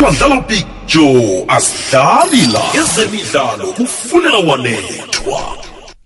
sibadlala picture asidlali la. Ezemidlalo kufunela wanethwa.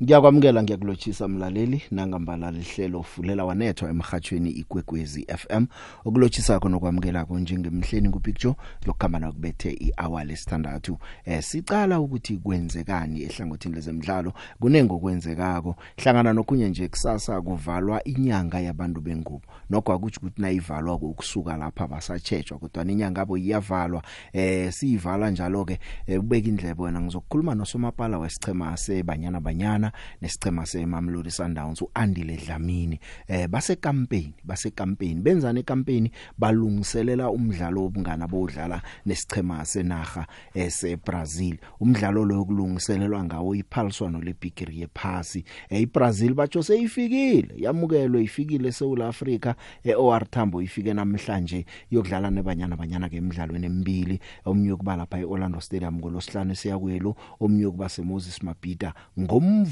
Ngiyakwamukela ngiyakulotshisa mlaleli nangambala lihlelo fulela wanethwa emhathweni igwegwezi FM okulotshisa khona okwamukela njengemhleni kupicture lokukhamba nakubethe ihour lesithandathu. Eh sicala ukuthi kwenzekani ehlangothini lezemidlalo? Kunengo kwenzekako hlangana nokunye nje kusasa kuvalwa inyanga yabantu bengubo. Nokho akuthi ukuthi nayivalwa ukusuka lapha basatshejwa kodwa inyanga yabo iyavalwa. Eh siyivala njalo ke ubeka indlebe wena. Ngizokukhuluma nosomapala wesichema sebanyana banyana. Nesicema seMamelodi Sundowns uAndile Dlamini eh base campaign base campaign benzana ecampaign balungiselela umdlalo wobungana bodlala nesicema senaga eseBrazil umdlalo lo yokulungiselelwa ngawo iphaliswano lebigiri yephasi eh, iBrazil batsho seyifikile yamukelwe ifikile eSouth Africa eOR Tambo ifike namhlanje yokudlala nebanyana banyana ke emidlalweni emibili omnye kuba lapha eOrlando Stadium ngolosihlanu siyakwelo omnye kuba seMoses Mabhida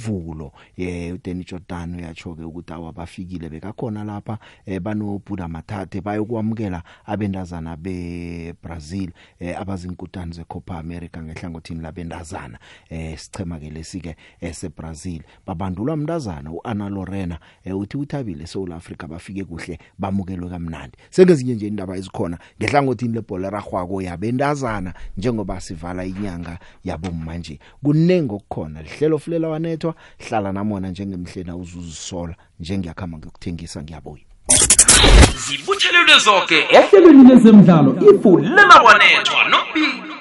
ngomvulo eh uDenny Jordan uyatsho ke ukuthi awabafikile bekakhona lapha eh bano Buda Mathathe bayokwamukela abendazana beBrazil eh abazinkutani zeCopa America ngehlangothini labendazana eh sichema ke lesike eseBrazil babandulwa umntazana uAnna Lorena eh uthi uthabile eSouth Africa bafike kuhle bamukelwe kamnandi. Sengezinye nje indaba ezikhona ngehlangothini lebhola ragwako yabendazana njengoba sivala inyanga yabo manje kunengo kukhona lihlelo fulela wanethwa hlala namona njengemhlena uzuzisola njengiyakhama ngokuthengisa ngiyabuya. Zibuthelelwe zonke ehlelweni lezemidlalo ifulela wanethwa nobi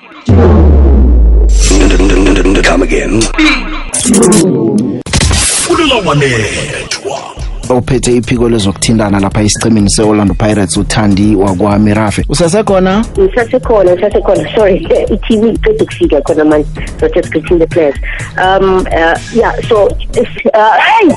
come again fulela wanethwa ophethe iphiko lezokuthindana lapha isicemeni seOrlando Pirates uthandi wakwaMirafe usasekhona? Ngisasekhona ngisasekhona sorry i-tv iqeda ukufika khona manje so just greeting the players. Um uh, yeah so it's, uh, hey!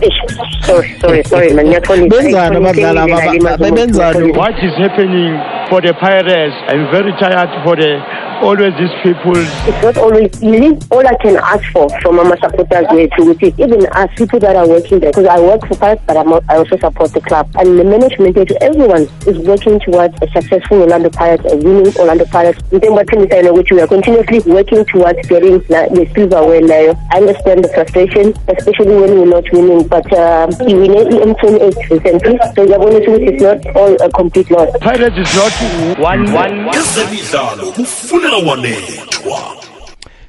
Eish, sorry sorry sorry man ngiyaqolisa benzani abadlali aba benzani? What is happening? For the Pirates? I'm very tired for the always these people. it's not always easy all i can ask for from our supporters here to which is even us people that are working there because i work for Pirates but I'm, i also support the club and the management here to everyone is working towards a successful orlando pirates a winning orlando pirates which we are continuously working towards getting the silverware layer i understand the frustration especially when we're not winning but um, we win m28 recently so it's not all a complete loss Pirates is not. Ezemidlalo kufunela wanethwa.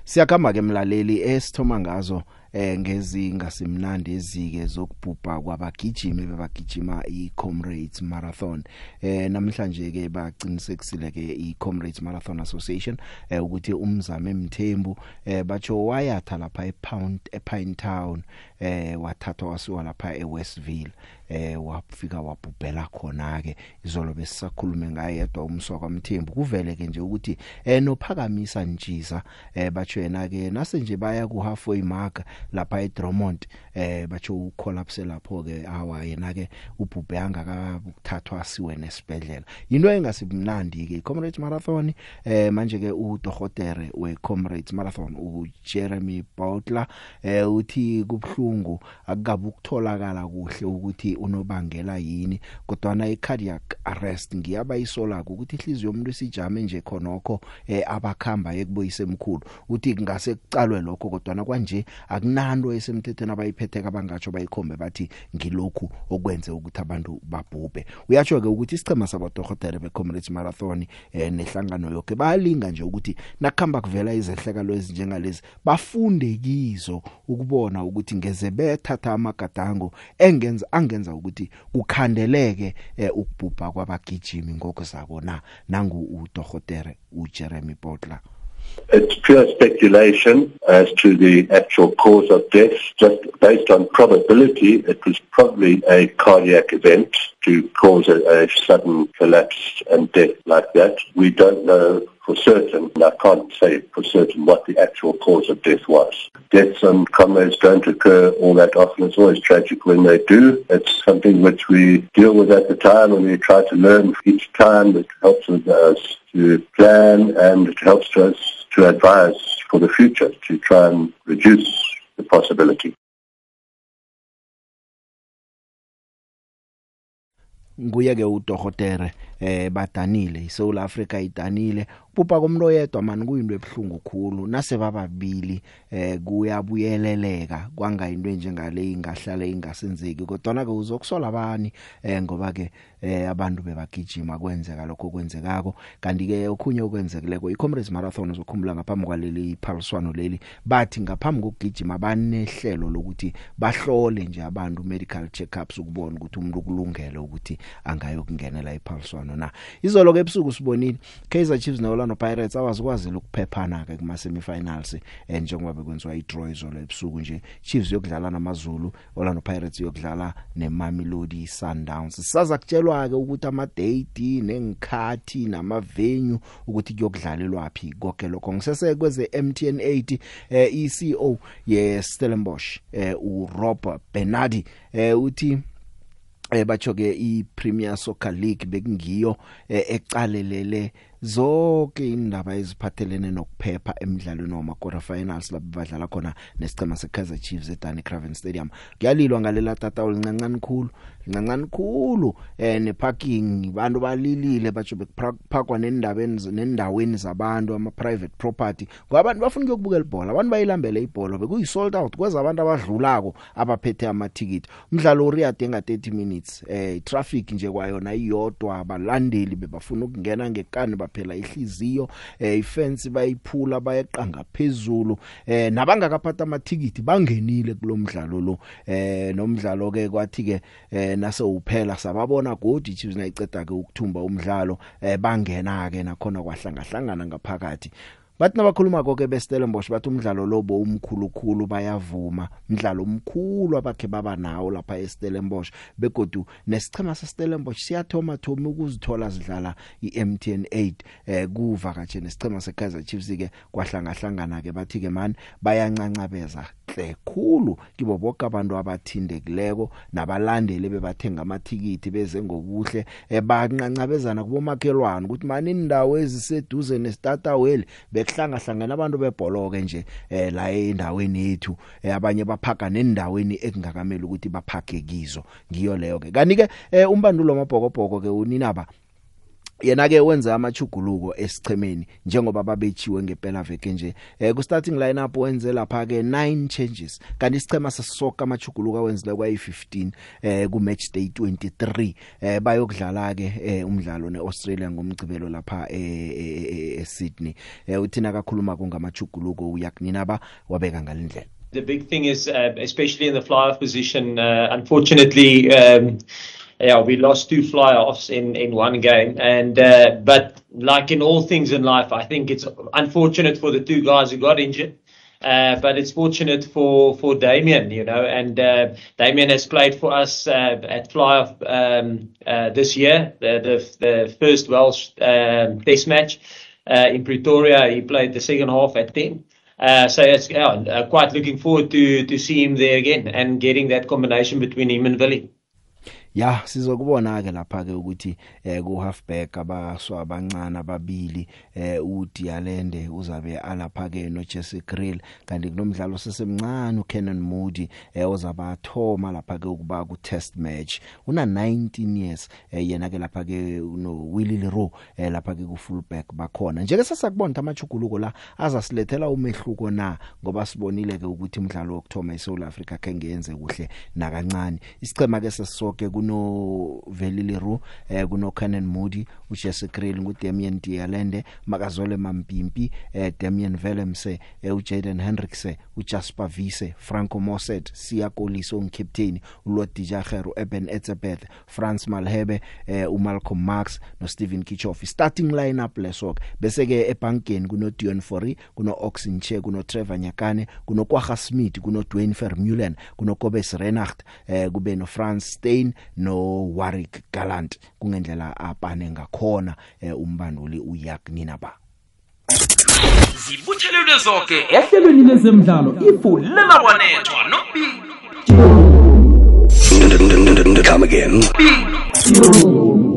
Siyakhamba ke mlaleli esithoma ngazo eh ngezinga simnandi ezike zokubhubha kwabagijimi bebagijima iComrades Marathon. Eh namhlanje ke baqinisekisile ke iComrades Marathon Association eh ukuthi umzame emthembu eh batsho wayatha lapha ePound ePine Town eh wathathwa wasiwa lapha eWestville eh wafika wabhubhela khona ke izolo besisakhulume ngaye yedwa umswa kwamthembu. Kuvele ke nje ukuthi eh nophakamisa ntshiza eh batsho yena ke nase nje baya ku halfway mark lapha eDromont eh batsho ucollapse lapho ke awa yena ke ubhubhe angakathathwa siwe nesibedlela into engasimnandi ke Comrades Marathon eh manje ke udohotere we Comrades Marathon uJeremy Butler eh uthi kubhlungu akukabe ukutholakala kuhle ukuthi unobangela yini. Kodwa na icardiac arrest ngiyaba isola ukuthi ihliziyo yomuntu isijame nje khonokho eh abakhamba ekubuyise emkhulu. Uthi ngase kucalwe lokho kodwa na kwanje akunanto esemthethweni abayiphetheka abangatsho bayikhombe bathi ngilokhu okwenze ukuthi abantu babhubhe. Uyatsho ke ukuthi isichema sabadohotere beComrades Marathon eh nehlangano yonke bayalinga nje ukuthi nakuhamba kuvela izehlekalo ezinjengalezi bafunde kizo ukubona ukuthi ngeze bethatha amagadango engenza angenza ukuthi kukhandeleke eh, ukubhubha kwabagijimi ngokuzako na nangu udohotere uJeremy Butler It's pure speculation as to the actual cause of death. Just based on probability, it was probably a cardiac event to cause a, a sudden collapse and death like that. We don't know for certain. I can't say for certain what the actual cause of death was. Deaths on comrades don't occur all that often. It's always tragic when they do. It's something which we deal with at the time and we try to learn each time. It helps us to plan and it helps us to advise for the future to try and reduce the possibility. Nguye ke uDohotere eh badanile iSouth Africa idanile. Uphupa komlo yedwa mani kuyinto ebhlungu khulu. Nase bababili eh kuyabuyeleleka kwanga into njengale ingahlale ingasenzeki. Kodwa ke uzokusola abani eh ngoba ke eh abantu bebagijima kwenzeka lokho kwenzekako kanti ke okhunye okwenzekileko iComrades Marathon uzokhumbula ngaphambi kwaleli iphaliswano leli. Bathi ngaphambi kokugijima banehlelo lokuthi bahlole nje abantu medical checkups ukubona ukuthi umuntu kulungele ukuthi angayokungenela iphaliswano. Na? Izolo ke ebusuku sibonile. Kaizer Chiefs no Orlando Pirates awazikwazile ukuphephana ke kuma semifinals eh njengoba bekwenziwa idraw izolo ebusuku nje. Chiefs yokudlala namaZulu Orlando Pirates yokudlala neMamelodi Sundowns. Sisaza kutshelwa ke ukuthi ama date nengikhathi nama venue ukuthi kuyokudlalelwa phi konke lokho. Ngisese kweze MTN 80 eh iCEO ye Stellenbosch eh uRob Bernardi eh uthi eh bacho ke iPremier Soccer League bekungiyo eh, ecalelele zonke indaba eziphathelene nokuphepha emidlalweni wama quarter finals lapho badlala khona nesicema seKaizer Chiefs eDani Craven Stadium. Kuyalilwa ngalela tata olincancane khulu lincancane khulu eh neparking abantu balilile batsho bekuphakwa nendabeni nendaweni zabantu ama private property. Ngoba abantu bafuna ukubukela ibhola abantu bayilambele ibhola bekuyi sold out kweza abantu abadlulako abaphethe amathikiti umdlalo uriyadinga 30 minutes eh traffic nje kwayona iyodwa abalandeli bebafuna ukungena ngekani baphela ihliziyo eh ifence bayiphula bayeqanga phezulu eh nabangakaphatha amathikiti bangenile kulomdlalo lo. Eh nomdlalo ke kwathi ke eh nase uphela sababona godi Chiefs nayiceda ke ukuthumba umdlalo eh bangena ke nakhona kwahlangahlangana ngaphakathi. Bathi nabakhuluma konke beStellenbosch bathi umdlalo lo bo umkhulukhulu bayavuma. Umdlalo omkhulu abakhe baba nawo lapha eStellenbosch begodu nesichema seStellenbosch siyathoma thoma ukuzithola sidlala iMTN 8 eh kuvakatshe nesichema seKaizer Chiefs ke kwahlangahlangana ke bathi ke man bayancancabeza hle khulu kibo bonke abantu abathindekileko nabalandeli bebathenga amathikiti beze ngokuhle ebancancabezana kubomakhelwane ukuthi mani indawo eziseduze nestataweli bekuhlanga hlangana abantu bebholoke nje eh la endaweni yethu eh, abanye baphaka nendaweni ekungakamela ukuthi baphake kizo. Ngiyo leyo ke kanike eh, umbandulo wamabhokobhoko ke uninaba yena ke wenza amachuguluko esichemeni njengoba babechiwe ngempela veke nje. Eh ku starting lineup wenze lapha ke 9 changes kanti isichema sesoka amachuguluko wenzile kwa 15 eh ku match day 23 eh bayokudlala ke eh, umdlalo neAustralia ngomgcibelo lapha eSydney eh, eh, eh, uthina kakhuluma kongamachuguluko uyakuninaba wabeka ngalendlela The big thing is, uh, especially in the fly-off position, uh, unfortunately, um, yeah, we lost two fly-offs in, in one game. And uh, but like in all things in life, I think it's unfortunate for the two guys who got injured. Uh, but it's fortunate for, for Damien, you know, and uh, Damien has played for us uh, at fly-off um, uh, this year, the, the, the first Welsh um, test match uh, in Pretoria. He played the second half at 10. Uh, so it's yeah, quite looking forward to to see him there again and getting that combination between him and Willie. Ya sizokubona ke lapha ke ukuthi eh ku halfback abaswa abancane ababili eh uDialende uzabe alapha ke no Jesse Grill kanti kunomdlalo sesemncane uKenan Moody eh uzaba thoma lapha ke ukuba ku test match. Una 19 years eh yena ke lapha ke no Willie Leroux eh lapha ke ku fullback bakhona. Njeke sasakubona amachuguluko la azasilethela umehluko na? Ngoba sibonile ke ukuthi umdlalo wokthoma eSouth Africa kengenze kuhle nakancane. Isicema ke sesisoke kuno Veliliru eh kuno Canon Moody uJesse Grill nguDamian Dialende makazole Mampimpi eh Damian Velemse eh uJaden Hendrikse uJasper Vise Franco Moset Sia Koliso ngcaptain uLodija Khero Eben Etzebeth France Malhebe eh uMalcolm Marx no Steven Kichoff starting lineup lesok bese ke ebankeni kuno Dion Fori kuno Oxenche kuno Trevor Nyakane kuno Kwagga Smith kuno Dwayne Vermeulen kuno Kobes Renacht eh kube no France Stein no Warwick Gallant kungendlela apane ngakhona eh, umbanduli uyakunina ba zibuthelelwe zonke ehlelweni lezemidlalo ifulela wanethwa nobili Come again. sisephezulu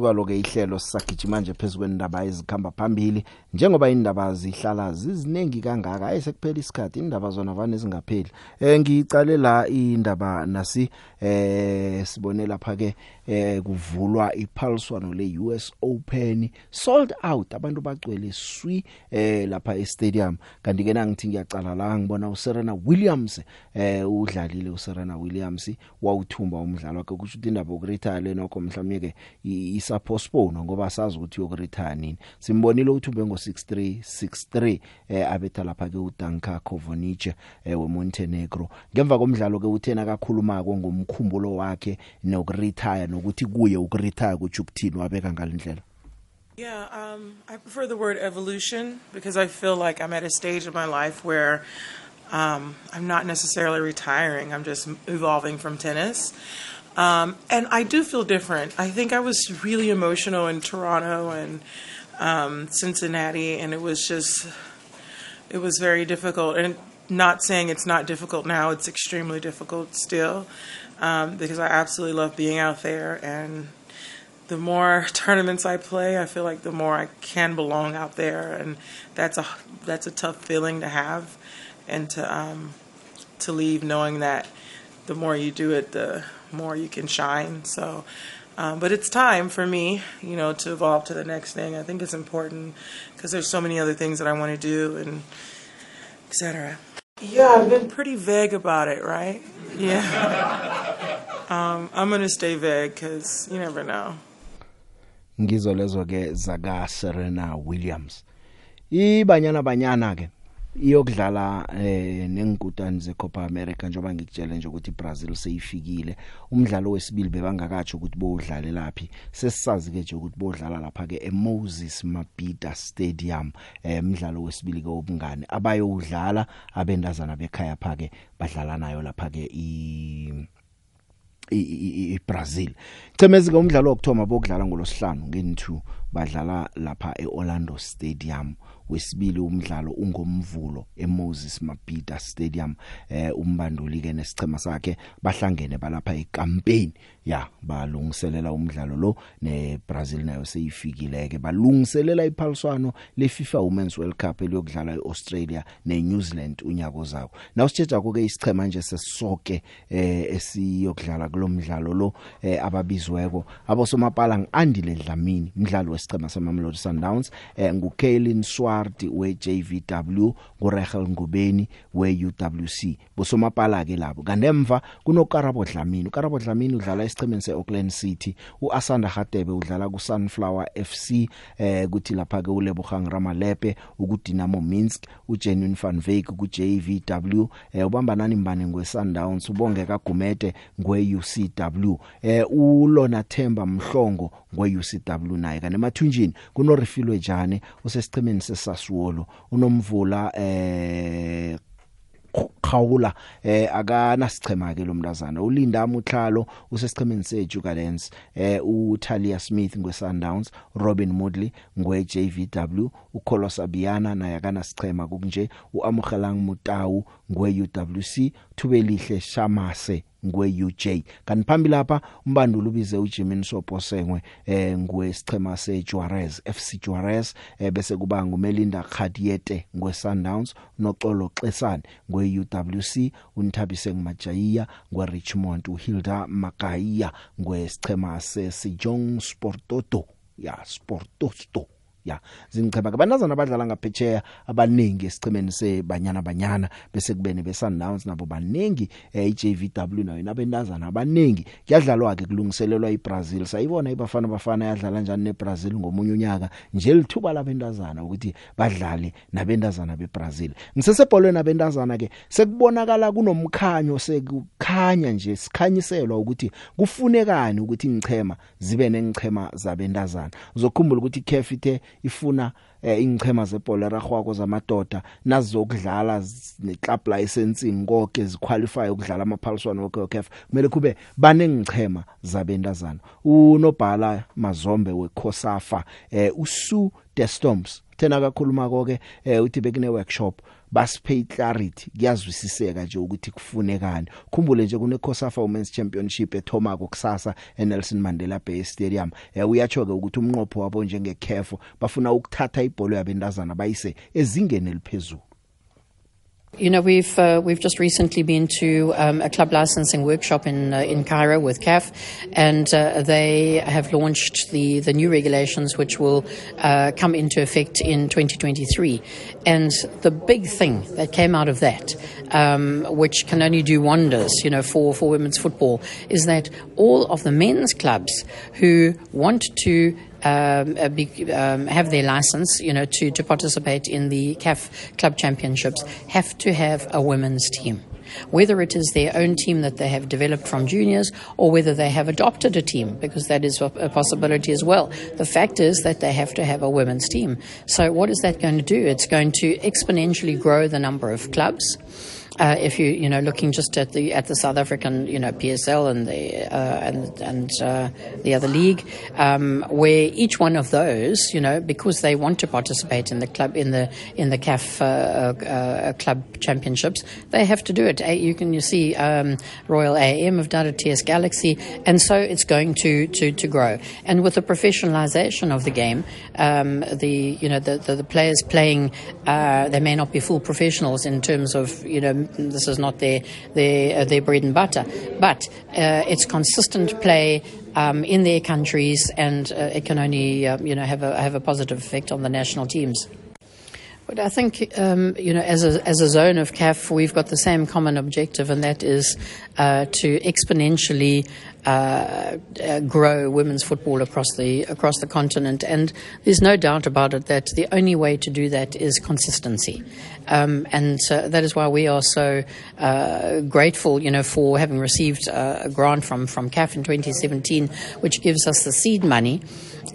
kwalo ke ihlelo sisagijima manje phezulu kwendaba ezikhamba phambili. Njengoba indaba zihlala zizinengi kangaka ayesekuphela isikhathi indaba zona vane zingapheli. Eh ngicale la indaba nasi eh sibone lapha ke eh kuvulwa iphaliswano le US Open sold out abantu bagcwele swi eh lapha e stadium kanti ke nangithi ngiyacala la ngibona uSerena Williams eh udlalile uSerena Williams wawuthumba umdlalo wakhe kusho ukuthi indaba yokuretire lenokho mhlawumnye ke isa postpone ngoba sazi ukuthi yokuretire nini simbonile uthumbe ngo63 63 eh abetha lapha ke uDanka Kovonic eh weMontenegro. Ngemva komdlalo ke uthena kakhuluma ngomkhumbulo wakhe nokuretire nokuthi kuye ukuretire kuthi ukuthini wabeka ngalendlela Yeah, um, I prefer the word evolution because I feel like I'm at a stage of my life where um, I'm not necessarily retiring. I'm just evolving from tennis. Um, and I do feel different. I think I was really emotional in Toronto and um, Cincinnati, and it was just, it was very difficult. And not saying it's not difficult now, it's extremely difficult still um, because I absolutely love being out there. And the more tournaments I play, I feel like the more I can belong out there, and that's a that's a tough feeling to have, and to um, to leave knowing that the more you do it, the more you can shine. So, um, but it's time for me, you know, to evolve to the next thing. I think it's important because there's so many other things that I want to do, and etc. Yeah, I've been pretty vague about it, right? Yeah. um, I'm gonna stay vague because you never know. ngizo lezo ke zaka Serena Williams ibanyana banyana ke iyokudlala eh nengikutani zeCopa America njoba ngikutshela nje ukuthi Brazil seyifikile. Umdlalo wesibili bebangakatsho ukuthi bowudlale laphi. Sesisazi ke nje ukuthi bowudlala lapha ke eMoses Mabhida Stadium eh umdlalo wesibili ke obungane abayowudlala abendazana bekhaya phake badlala nayo lapha ke i iBrazil Chemezi ke umdlalo wokthoma bokudlala ngolosihlanu nge2 badlala lapha eOrlando Stadium. Wesibili umdlalo ungomvulo eMoses Mabhida Stadium eh umbanduli ke nesichema sakhe bahlangene balapha ecampaign. Ya balungiselela umdlalo lo neBrazil nayo seyifikile ke balungiselela iphaliswano leFIFA Women's World Cup eliyokudlala eAustralia neNew Zealand unyaka ozayo nawusitsheja ke isichema nje sesisoke eh esiyokudlala kulomdlalo lo eh ababizweko. Abosomapala ngiandile Dlamini umdlalo wesichema samamelodi Sundowns eh nguKaylin Swart weJVW nguRachel Ngubeni weUWC bosomapala ke labo. Kanemva kunokarabo Dlamini. Ukarabo Dlamini udlala esichemeni seAuckland City. uAsanda Hadebe udlala kuSunflower FC eh kuthi lapha ke uLebogang Ramalepe ukudinamo Minsk uJenuine van Wyk kuJVW eh ubamba nani mbane ngweSundowns ubongeka Gumede ngweUCW eh uLona Themba Mhlongo ngweUCW naye. Kanemathunjini kunorifilwe jane usesichemeni sesasuolo unomvula eh khawula eh akana sichema ke lo mntazana. Ulinda mutlalo usesichemeni seJugalens eh uTalia Smith ngweSundowns Robin Modley ngweJVW uKholos Biyana naye akana sichema kunje uAmugelang Mutawu ngweUWC Thubelihle Shamase ngwe-UJ kanti phambili lapha umbandulu ubize uJimin Soposengwe eh ngwesichema seJuarez FC Juarez eh bese kuba ngumelinda Khadiete ngweSundowns noxolo Xesani ngwe-UWC uNthabise ngumajaiya ngweRichmond uHilda Makaiya ngwesichema seSejong Sportoto. Ya Sportosto ya zingichema abanazana abadlala ngaphetsheya abaningi esichemeni sebanyana banyana bese kubene beSundowns nabo baningi eh, iJVW nayo nabendazana abaningi. Kuyadlalwa ke kulungiselelwa iBrazil. Sayibona ibafana bafana yadlala njani neBrazil ngomunye unyaka? Nje lithuba labendazana ukuthi badlale nabendazana beBrazil. Ngisesebholweni abendazana ke sekubonakala kunomkhanyo sekukhanya nje sikhanyiselwa ukuthi kufunekani ukuthi ingchema zibe nengichema zabendazana uzokhumbula ukuthi Kefite ifuna eh, ingchema zebhola ragwako zamadoda nazokudlala neclub licensing konke ziqualify ukudlala amaphaliswano woKF kumele kube banengichema zabendazana unobhala mazombe weKhosafa eh, usu the Storms. Thena kakhuluma konke eh, uthi bekune workshop basipay clarity kuyazwisiseka nje ukuthi kufunekani. Khumbule nje kune Khosafa Women's Championship ethoma kusasa eNelson Mandela Bay Stadium. Eh, uyatsho ke ukuthi umnqopho wabo njengekhefu bafuna ukuthatha ibhola yabendazana bayise ezingeni eliphezulu. You know, we've uh, we've just recently been to um, a club licensing workshop in uh, in Cairo with CAF, and uh, they have launched the the new regulations, which will uh, come into effect in 2023. And the big thing that came out of that, um, which can only do wonders, you know, for for women's football, is that all of the men's clubs who want to be, um, have their license, you know, to, to participate in the CAF club championships, have to have a women's team. Whether it is their own team that they have developed from juniors or whether they have adopted a team, because that is a possibility as well. The fact is that they have to have a women's team. So, what is that going to do? It's going to exponentially grow the number of clubs. Uh, if you you know looking just at the at the South African you know PSL and the uh, and and uh, the other league, um, where each one of those you know because they want to participate in the club in the in the CAF uh, uh, club championships, they have to do it. You can you see um, Royal AM have done it, TS Galaxy, and so it's going to to, to grow. And with the professionalisation of the game, um, the you know the, the, the players playing, uh, they may not be full professionals in terms of you know this is not their their uh, their bread and butter, but uh, it's consistent play. Um, in their countries, and uh, it can only, uh, you know, have a have a positive effect on the national teams. But I think, um, you know, as a, as a zone of CAF, we've got the same common objective, and that is uh, to exponentially uh, uh, grow women's football across the across the continent. And there's no doubt about it that the only way to do that is consistency. Um, and uh, that is why we are so uh, grateful, you know, for having received uh, a grant from from CAF in 2017, which gives us the seed money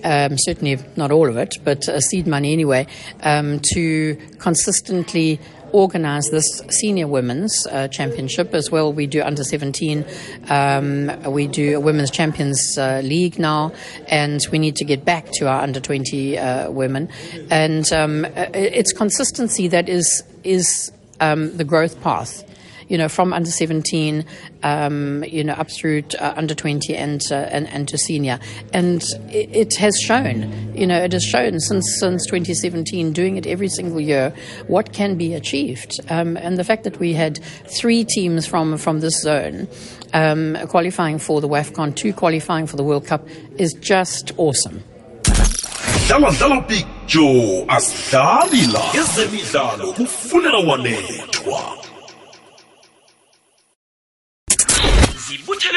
um, certainly not all of it, but uh, seed money anyway, um, to consistently organise this senior women's uh, championship as well. We do under 17, um, we do a women's champions uh, league now, and we need to get back to our under 20 uh, women. And um, it's consistency that is is um, the growth path you know, from under 17, um, you know, up through to, uh, under 20 and, uh, and, and to senior. And it, it, has shown, you know, it has shown since, since 2017, doing it every single year, what can be achieved. Um, and the fact that we had three teams from, from this zone um, qualifying for the WAFCON, two qualifying for the World Cup, is just awesome. dlala dlala joe asidlali la ezemidlalo kufunela wanethwa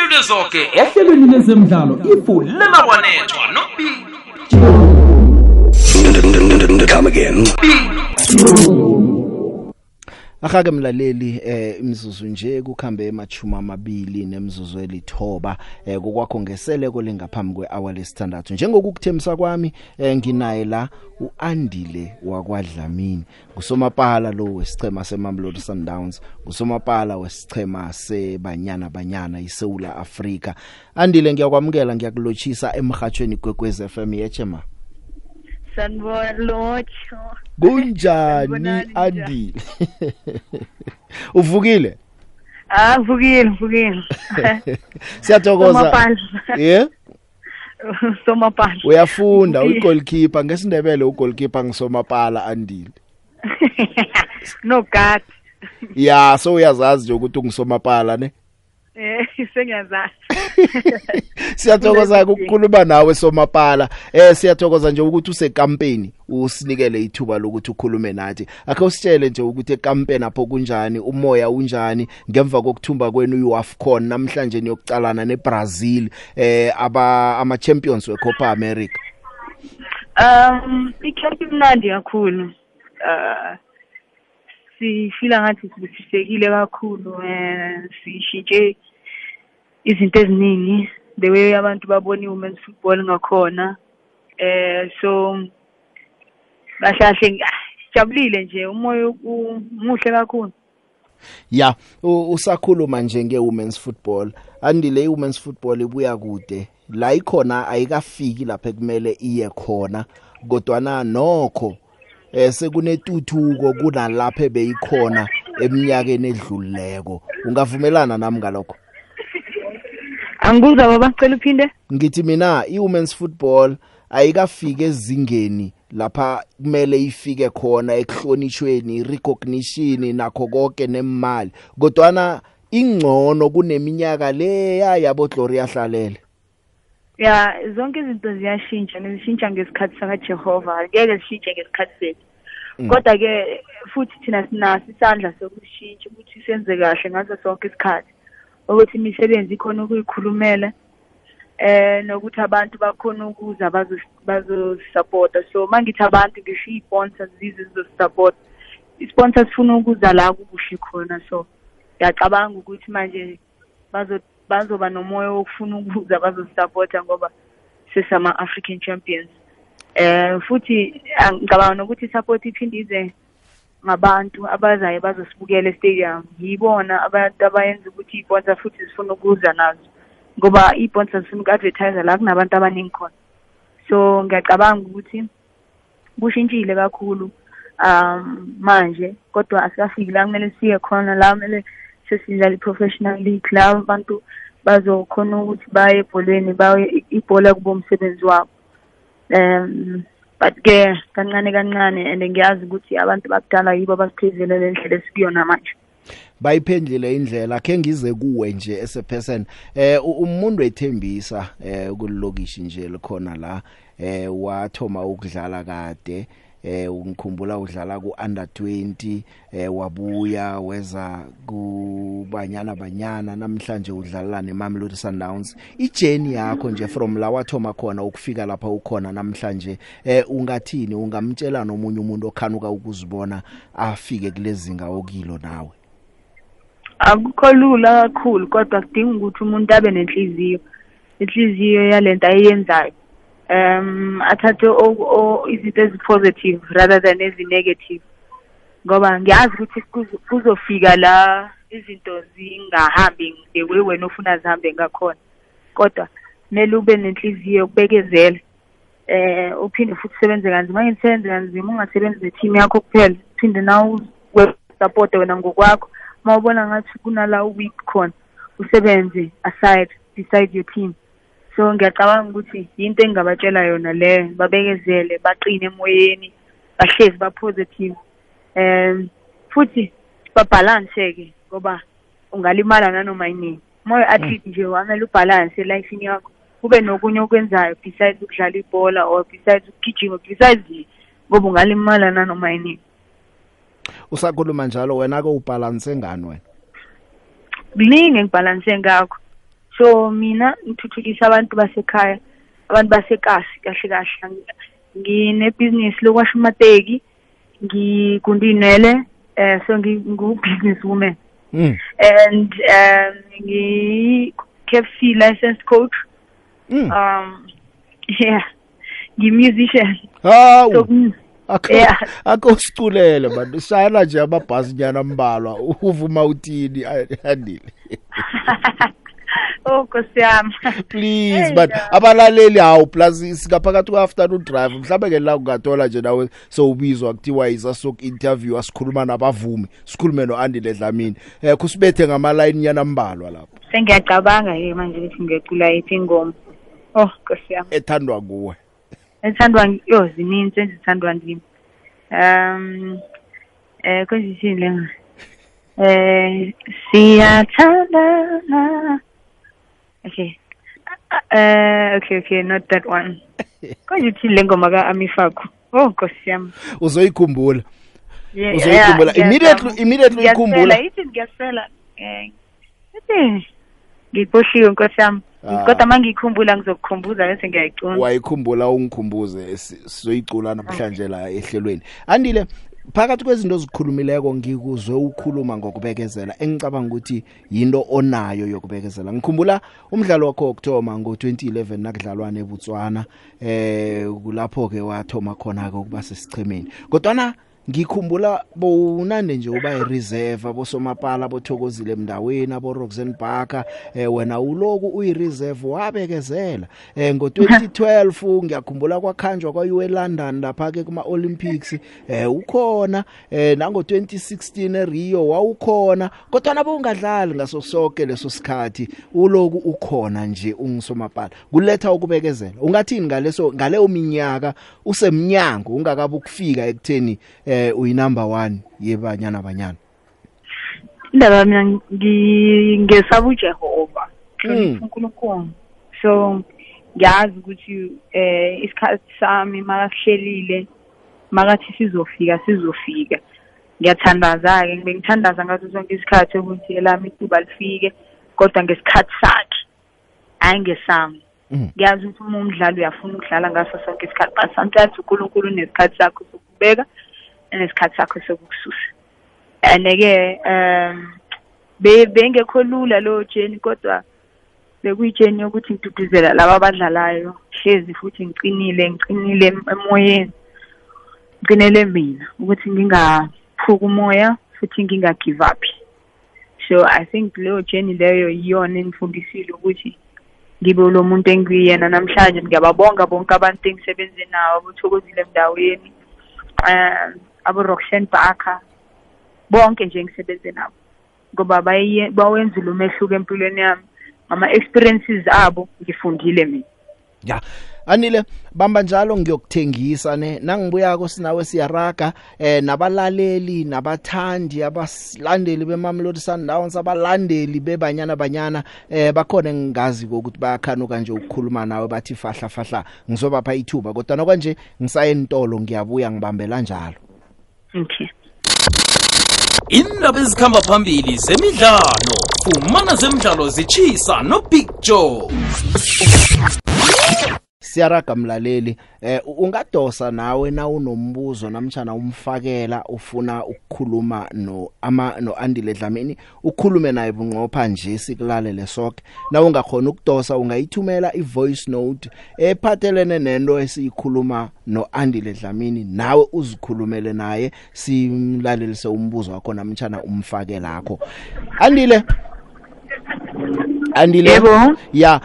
zibuthelelwe zonke ehlelweni lezemidlalo ifulela wanethwa nobig come again. Akake mlaleli eh imizuzu nje kukhambe emachuma amabili nemzuzu elithoba eh kokwakho ngeseleko lengaphambi kwehour lesithandathu. Njengokukuthemisa kwami eh nginaye la uandile wakwadlamini. Ngusomapala lo wesichema seMamelodi Sundowns. Ngusomapala wesichema sebanyana banyana iSouth Africa andile ngiyakwamukela ngiyakulochisa emhathweni kwekwez FM yechema Sanibona. Kunjani Andi? Uvukile? Ah, uvukile, uvukile. Siyathokoza. Yeah? Somapala. Uyafunda ugoalkeeper ngesindebele ugoalkeeper ngisomapala andile. No God. Yeah, so uyazazi nje ukuthi ungisomapala ne? Eh sengiyazazi. Siyathokoza ukukhuluma nawe somapala. Eh siyathokoza nje ukuthi use campaign usinikele ithuba lokuthi ukhulume nathi. Akhe usitshele nje ukuthi ecampaign apho kunjani, umoya unjani ngemva kokuthumba kwenu uAfcon namhlanje niyokucalana neBrazil eh aba ama champions weCopa America. Um icamp imnandi kakhulu. Uh sifila ngathi sibusisekile kakhulu eh sishintshe izinto eziningi the way abantu babona women's football ngakhona. Eh so kahlahle jabulile nje umoya umuhle kakhulu. Ya usakhuluma nje ngewomen's football. Andile iwomen's football ibuya kude. La ikhona ayikafiki lapha kumele iye khona kodwa na nokho eh sekunetuthuko kunalapha beyikhona eminyakeni edlulileko. Ungavumelana nami ngalokho? Angikuzwa baba cela uphinde. Ngithi mina iwomen's football ayikafike ezingeni lapha kumele ifike khona ekuhlonishweni recognition nakho konke nemali kodwana ingcono kuneminyaka leya yabo Gloria Hlalele. Ya zonke izinto ziyashintsha nezishintsha ngesikhathi sakaJehova. Ngeke zishintshe ngesikhathi sethu. Kodwa ke futhi thina sinaso isandla sokushintsha ukuthi senze kahle ngaso sonke isikhathi. Ukuthi imisebenzi ikhona ukuyikhulumela eh nokuthi abantu bakhona ukuza bazosupporta. So mangithi abantu ngisho i-sponsors zize zizosupporta. I-sponsors sifuna ukuza la kukuhle khona. So ngiyacabanga ukuthi manje bazo bazoba nomoya wokufuna ukuza bazosupporta ngoba sesama-African champions. Eh futhi ngicabanga nokuthi support iphinde ize ngabantu abazayo bazosibukela estadium. Yibona abantu abayenza ukuthi i-sponsor futhi zifuna ukuza nazo ngoba i-sponsor zifuna uku-advertise la kunabantu abaningi khona. So ngiyacabanga ukuthi kushintshile kakhulu um manje kodwa asikafiki la kumele siye khona la kumele sesidlala i-professional league. La abantu bazokhona ukuthi baye ebholweni baye ibhola kubo umsebenzi wabo. Um but ke kancane kancane and ngiyazi ukuthi abantu bakudala yibo abasiphezele le ndlela esikuyona manje. Bayiphendlile indlela ke ngize kuwe nje as a person. Eh umuntu ethembisa eh kulokishi nje likhona la eh wathoma ukudlala kade eh ngikhumbula udlala ku under 20 eh wabuya weza kubanyana banyana namhlanje udlala neMamelodi Sundowns. Ijourney yakho nje from la wathoma khona ukufika lapha ukhona namhlanje eh ungathini? Ungamtshela nomunye umuntu okhanuka ukuzibona afike kulezinga okilo nawe? Akukho lula kakhulu kodwa kudinga ukuthi umuntu abe nenhliziyo. Inhliziyo yalento ayenzayo um athathe izinto ezipositive rather than ezi-negative. Ngoba ngiyazi ukuthi kuzofika la izinto zingahambi the way wena ufuna zihambe ngakhona. Kodwa kumele ube nenhliziyo yokubekezela eh uphinde futhi usebenze kanzima. Ngisebenze kanzima ungasebenzi ne-team yakho kuphela. Phinde nawe support wena ngokwakho. Mawubona ngathi kunala weak khona usebenze aside beside your team. So ngiyacabanga ukuthi yinto engingabatshela yona leyo babekezele baqine emoyeni bahlezi ba-positive. Um futhi babhalanse-ke ngoba ungalimala nanoma yinini moyo athlete nje wamele ubhalanse elifini yakho kube nokunye okwenzayo besides ukudlala ibhola or besides ukugijima besides ngoba ungalimala nanoma yinini usakhuluma njalo wena ke ubalance ngani wena? Kuningi engibhalanse ngakho. So mina ngithuthukisa abantu basekhaya abantu basekasi kahle kahle. Nginebhizinisi lokwasha amateki ngigundinele eh so ngingu-business woman. Mm. and um ngi-KFC licensed coach. Mm. um yeah ngi-musician. Hawu so mm, akho Yeah. akho siculele bantu shayela nje amabhasi nyana ambalwa uvuma uthini? Andile nkosi yami. Please Hey, but no. abalaleli hawu plus singaphakathi ku-afternoon drive mhlawumbe ke la ungathola nje nawe sowubizwa kuthiwa isa sok interview asikhuluma nabavumi sikhulume no-andile dlamini um kusibethe ngamalayini nyana mbalwa lapho. Sengiyacabanga ke manje ukuthi ngiyacula yiphi ingoma. Oh nkosi yami. Ethandwa kuwe ethandwa ngi- yo zininzi ezithandwa ndimi um eh kwenzithini lenga eh siyathandana okay. Eh okay okay not that one. Kwenzithini le ngoma ka-amifakho oh nkosi yami. Uzoyikhumbula. Yeah, Uzoyikhumbula. yeah, Immediately- ngiyazama. immediately uyikhumbula. Ngiyasela, ithi ngiyasela. Eh ithi ngikhohliwe nkosi yami. Ah. kodwa uma ngiyikhumbula ngizokukhumbuza bese ngiyayicuna wayikhumbula ungikhumbuze si- sizoyicula namhlanje la ehlelweni. Andile phakathi kwezinto ozikhulumileko ngikuzwe ukhuluma ngokubekezela engicabanga ukuthi yinto onayo yokubekezela. Ngikhumbula umdlalo wakho wokuthoma ngo-2011 nakudlalwana ebutswana eh kulapho-ke wathoma khona-ke ukuba sesichemeni kodwana ngikhumbula bowunande nje uba ireserve abosomapala bothokozile emndaweni abo Roxanne Barker eh wena uloku uyireserve wabekezela. Eh ngo2012 ngiyakhumbula kwakhanjwa kwa UA London lapha ke kuma Olympics eh ukhona. Eh nango 2016 eRio wawukhona. Kodwa nabo ungadlali ngaso sonke leso sikhathi uloku ukhona nje ungisomapala kuletha ukubekezela. Ungathini ngaleso ngaleyo minyaka? Usemnyango ungakabe ukufika ekutheni eh uyi number 1 yebanyana banyana? Indaba mina ngi- ngesaba uJehova Mm. hlonipha uNkulunkulu so ngiyazi ukuthi eh isikhathi sami makasihlelile makathi sizofika sizofika. Ngiyathandaza ke ngibe ngithandaza ngaso sonke isikhathi ukuthi elami ithuba lifike kodwa ngesikhathi sakhe hayi ngesami. Mhm. ngiyazi ukuthi uma umdlali uyafuna ukudlala ngaso sonke isikhathi but sometimes uNkulunkulu unesikhathi sakho sokubeka nesikhathi sakho sokukususa and-ke um be- bengekho lula lo jeni kodwa bekuyijeni yokuthi ngiduduzela laba abadlalayo hlezi futhi ngiqinile ngiqinile em- emoyeni ngiqinele mina ukuthi ngingaphuki umoya futhi nginga-give up. So i think leyo jeni leyo yiyona engifundisile ukuthi ngibe lo muntu engiyena namhlanje. Ngiyababonga bonke abantu engisebenze nabo abothokozile emndaweni um abo-roxan barker. Bonke nje engisebenze nabo ngoba baye- bawenzile umehluko empilweni yami. Ngama-experiences abo ngifundile mina. Ya anile bamba njalo ngiyokuthengisa ne nangibuyako sinawe siyaraga eh nabalaleli nabathandi abasilandeli beMamelodi Sundowns abalandeli bebanyana banyana eh bakhona engingazi ukuthi bayakhanuka nje ukukhuluma nawe bathi fahla fahla ngizobapha ithuba. Kodwa nokwanje ngisaye entolo ngiyabuya ngibambela njalo. Okay. Indaba ezikhamba phambili zemidlalo fumana zemidlalo zitshisa no-big joe. Siyaraga mlaleli. Eh ungadosa nawe na unombuzo namtjana umfakela ufuna ukukhuluma no ama no Andile Dlamini ukhulume naye bunqopha nje sikulalele sonke na ungakhona ukudosa ungayithumela ivoice note ephathelene nento esiyikhuluma no Andile Dlamini nawe uzikhulumele naye simlalelise umbuzo wakho namtjana umfake lakho Andile Andile Yebo. ya.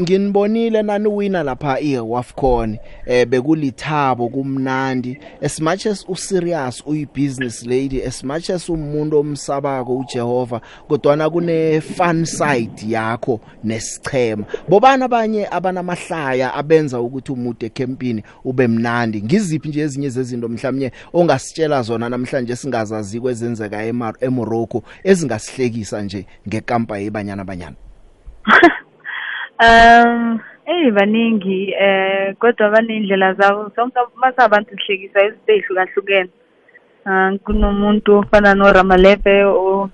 Nginibonile nani wina lapha eWafcon eh bekulithabo kumnandi. As much as userious uyibusiness lady as much as umuntu omsabako uJehova kodwa kune fun side yakho nesichema bobana abanye abanamahlaya abenza ukuthi umude ecampini ube mnandi? Ngiziphi nje ezinye zezinto mhlawumnye ongasitshela zona namhlanje singazazi kwezenzeka eMorocco ezingasihlekisa nje ngekampa yebanyana banyana? um eyi baningi eh kodwa baney'ndlela zabo. Sonke masabantu sihlekisa izinto ey'hlukahlukene um kunomuntu ofana noRamalepe o-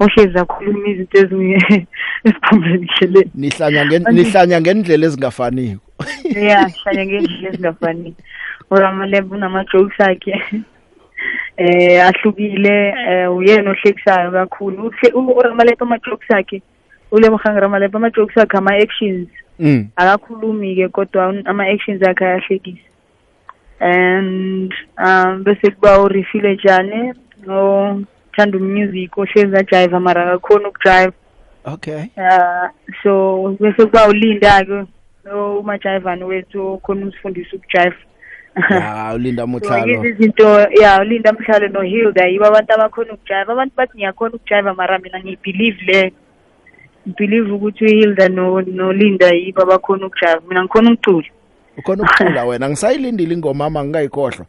ohlezi akhuluma izinto ezinge- eziphumelelishele nihlanya ngen- nihlanya ngendlela ezingafaniko ya hlanya ngendlela ezingafani uRamalepe unama-jokes akhe. Eh ahlukile. Eh uyena ohlekisayo kakhulu. Uhle- u- uRamalepe ama-jokes akhe uLebogang Ramalepe ama-jokes akhe ama-actions mm. akakhulumi ke kodwa un- ama-actions akhe ayahlekisa. And um bese kuba urifile njani othanda umusic ohlezi ajive mara akakhoni ukujive okay. Uh so bese kuba ulinda-ke umajayivani wethu okhona ukusifundisa ukujive ya ulinda so mutlalo yizo izinto ya ulinda mhlale nohilda yibo abantu abakhona ukujive abantu bathi ngiyakhona ukujive mara mina ngiyibhelieve le. Ngibhelieve ukuthi uhilda no- nolinda yibo abakhona ukujive mina ngikhona ukucula ukhona ukucula wena. Ngisayilindile ingoma ama ngingayikhohlwa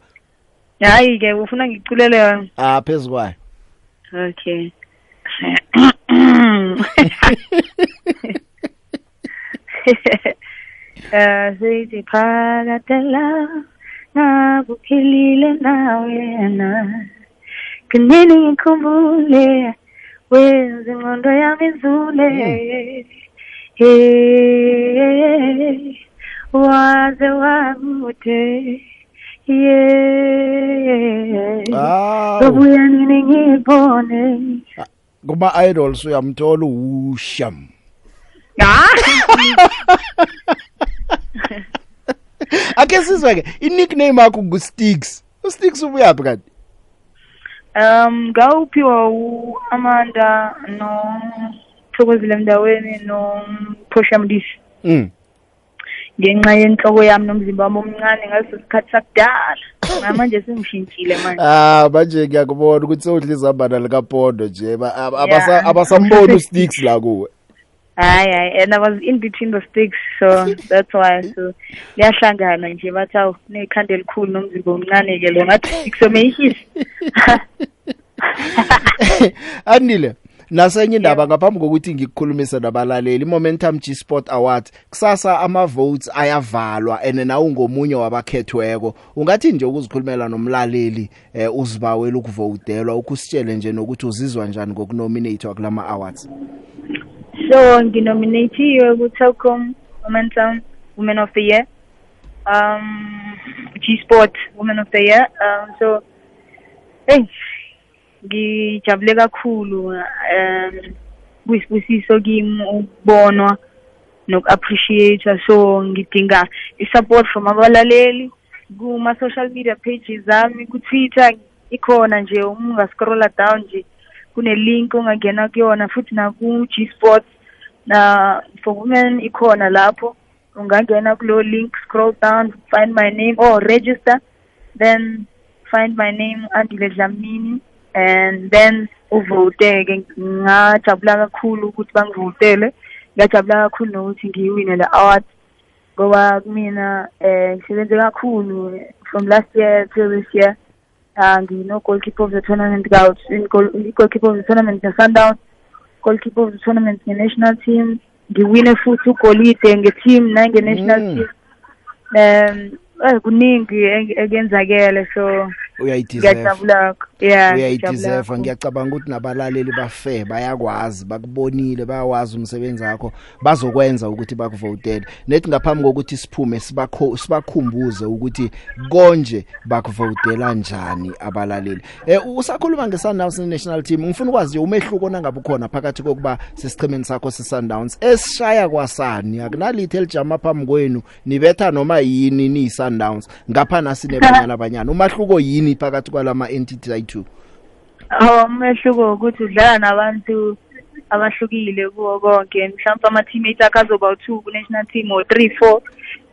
hayi-ke ufuna ngiculele yona ah phezukwayo okay. Eh sithi phakatela ngakuphilile nawe na kunini ngikhumbule. Wenza ingqondo yami izule hey waze wamude yeah Awu. Sobuya nini ngibone? Kuma idols uyamthola usham ake sizweke i nickname yakho ngusticks usticks ubuyaphi kanti? Um ngawuphiwa u-amanda nothokozile mndaweni nophosha mlisi. Mm. Ngenxa yenhloko yami nomzimba wami omncane ngaleso sikhathi sakudala. Ngamanje sengishintshile manje. Ah manje ngiyakubona ukuthi sewudla izambana likapondo nje. Ba- ab- Yeah. abasa- abasamboni usticks la kuwe. Hayi hayi and i was in between the sticks so that's why so liyahlangana nje bathi awu nekhanda elikhulu nomzimba omncane-ke lo ngathi kusomeyishisi anile nasenye indaba ngaphambi kokuthi ngikukhulumise nabalaleli momentum G Sport Awards kusasa ama votes ayavalwa ene nawe ungomunye wabakhethweko. Ungathi nje ukuzikhulumela nomlaleli eh, uzibawela ukuvotelwa ukusitshele nje nokuthi uzizwa njani ngokunominate kulama awards so nginominathiwe ku-telcom momentum women of the year. Um g-sport women of the year. Um so hey ngijabule kakhulu um kuyisibusiso kimi ukubonwa noku-appreciate so ngidinga i-support from abalaleli kuma-social media pages ami ku-twitter ikhona nje uma ungascrolla down nje kune-link ongangena kuyona futhi naku-g sports na for women ikhona lapho. Ungangena kulo link scroll down find my name or register then find my name andile dlamini and then uvote-ke. Ngajabula kakhulu ukuthi bangivotele ngiyajabula kakhulu nokuthi ngiyiwine le award ngoba kumina eh ngisebenze kakhulu from last year till this year. Uh, ngino-goalkeeper of the tournament ka in goal- goalkeeper of the tournament ne-sundowns goalkeeper of the tournament nge-national team ngiwine futhi ugolide nge-team nange-national Mm. team. Um eh kuningi eng- ekenzakele so uyayideserve ngiyajabula yeah uyayideserve ngiyacabanga ukuthi nabalaleli bafe bayakwazi bakubonile bayawazi umsebenzi wakho bazokwenza ukuthi bakuvotele nethi ngaphambi kokuthi siphume sibakho sibakhumbuze ukuthi konje bakuvotela njani abalaleli. Eh usakhuluma ngeSundowns national team ngifuna ukwazi nje umehluko nangabe ukhona phakathi kokuba sesichimeni sakho seSundowns esishaya kwasani? Akunalithe elijama phambi kwenu nibetha noma yini ni Sundowns ngapha nasinebanyana abanyana umahluko yini phakathi kwalama entity ayi2 Oh umehluko ukuthi udlala nabantu abahlukile kuwo konke. Mhlawumbe ama-teammates akho azoba u-two ku-national team or three four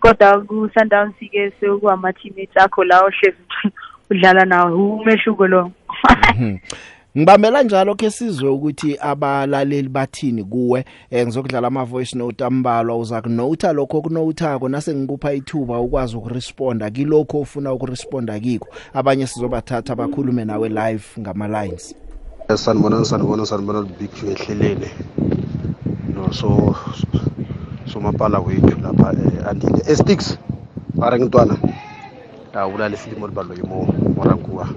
kodwa ku-sundowns-ke sekuwama-teammates akho la ohlezi udlala nawo. Umehluko lo Ngibambela njalo ke sizwe ukuthi abalaleli bathini kuwe eh, ngizokudlala ama voice note ambalwa uza kunote lokho kunothako nase ngikupha ithuba ukwazi ukuresponda kilokho ofuna ukuresponda kiko abanye sizobathatha bakhulume nawe live ngama lines sanibona sanibona sanibona big Joe ehleleni no so somapala wethu lapha eh, andile esticks mara ngintwana awulala ifilimu olibalwa yimo morankuwa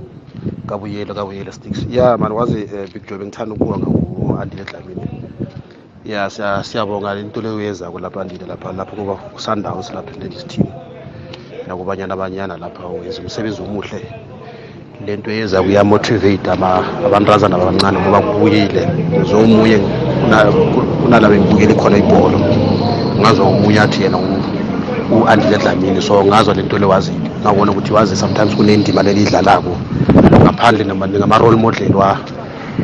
kabuyelo kabuyelo sticks. Ya mani wazi eh, big Joe bengithanda ukuwa ngaku-andile dlamini ya siya- siyabonga into leyo yenzako lapha andile lapha lapha kuba sundowns lapha team nakubanyana abanyana lapha wenza umsebenzi omuhle. Lento yeza kuyamotivate abantazana abancane ngoba kubuyile. Zomunye kunalaba engibukele khona ibholo. Ngazwa omunye athi yena u-andile dlamini so ngazwa lento le wazile. Ngabona ukuthi wazi sometimes kunendima leliyidlalako ngaphandle nama- ngama-role model wa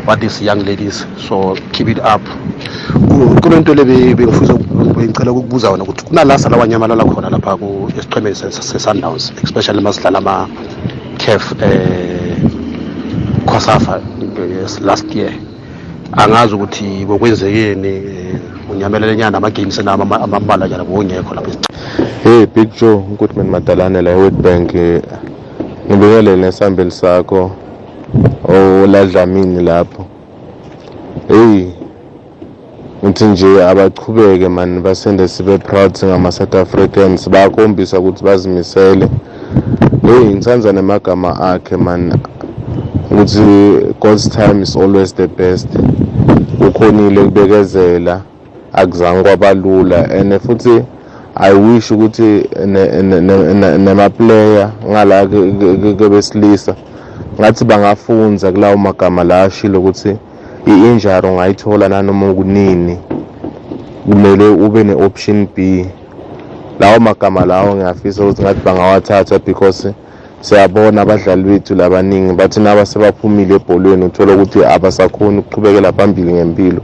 wa these young ladies. So keep it up. Ku- kunento le be- bengifisa bengicela ukukubuza wona ukuthi kunalasa lawanyamalala khona lapha ku- esiqhemeni se- se- se-sundowns especially masidlala ama-caf eh kwasafa yes, last year. Angazi ukuthi bokwenzekeni eh, unyamelele nyana ama-games nawo ama- amambala nyana bowungekho lapha Hey Big Joe, Goodman Madalane la Witbank eh, ngibingelele nesambeli sakho oladlamini lapho. Hey ngithi nje abachubeke man basende sibe proud singama South Africans bayakhombisa ukuthi bazimisele. Hey ngithanza nemagama akhe man ukuthi God's time is always the best. Ukhonile kubekezela akuzange kwabalula and futhi I wish ukuthi ne- ne- ne- ne- nema-player ngala ke- ke- ke besilisa ngathi bangafunza kulawo magama la ashilo ukuthi i-injury ungayithola nanoma kunini kumele ube ne-option B. Lawo magama lawo ngiyafisa ukuthi ngathi bangawathatha because siyabona abadlali bethu labaningi bathi naba sebaphumile ebholweni uthola ukuthi abasakhoni ukuqhubekela phambili ngempilo.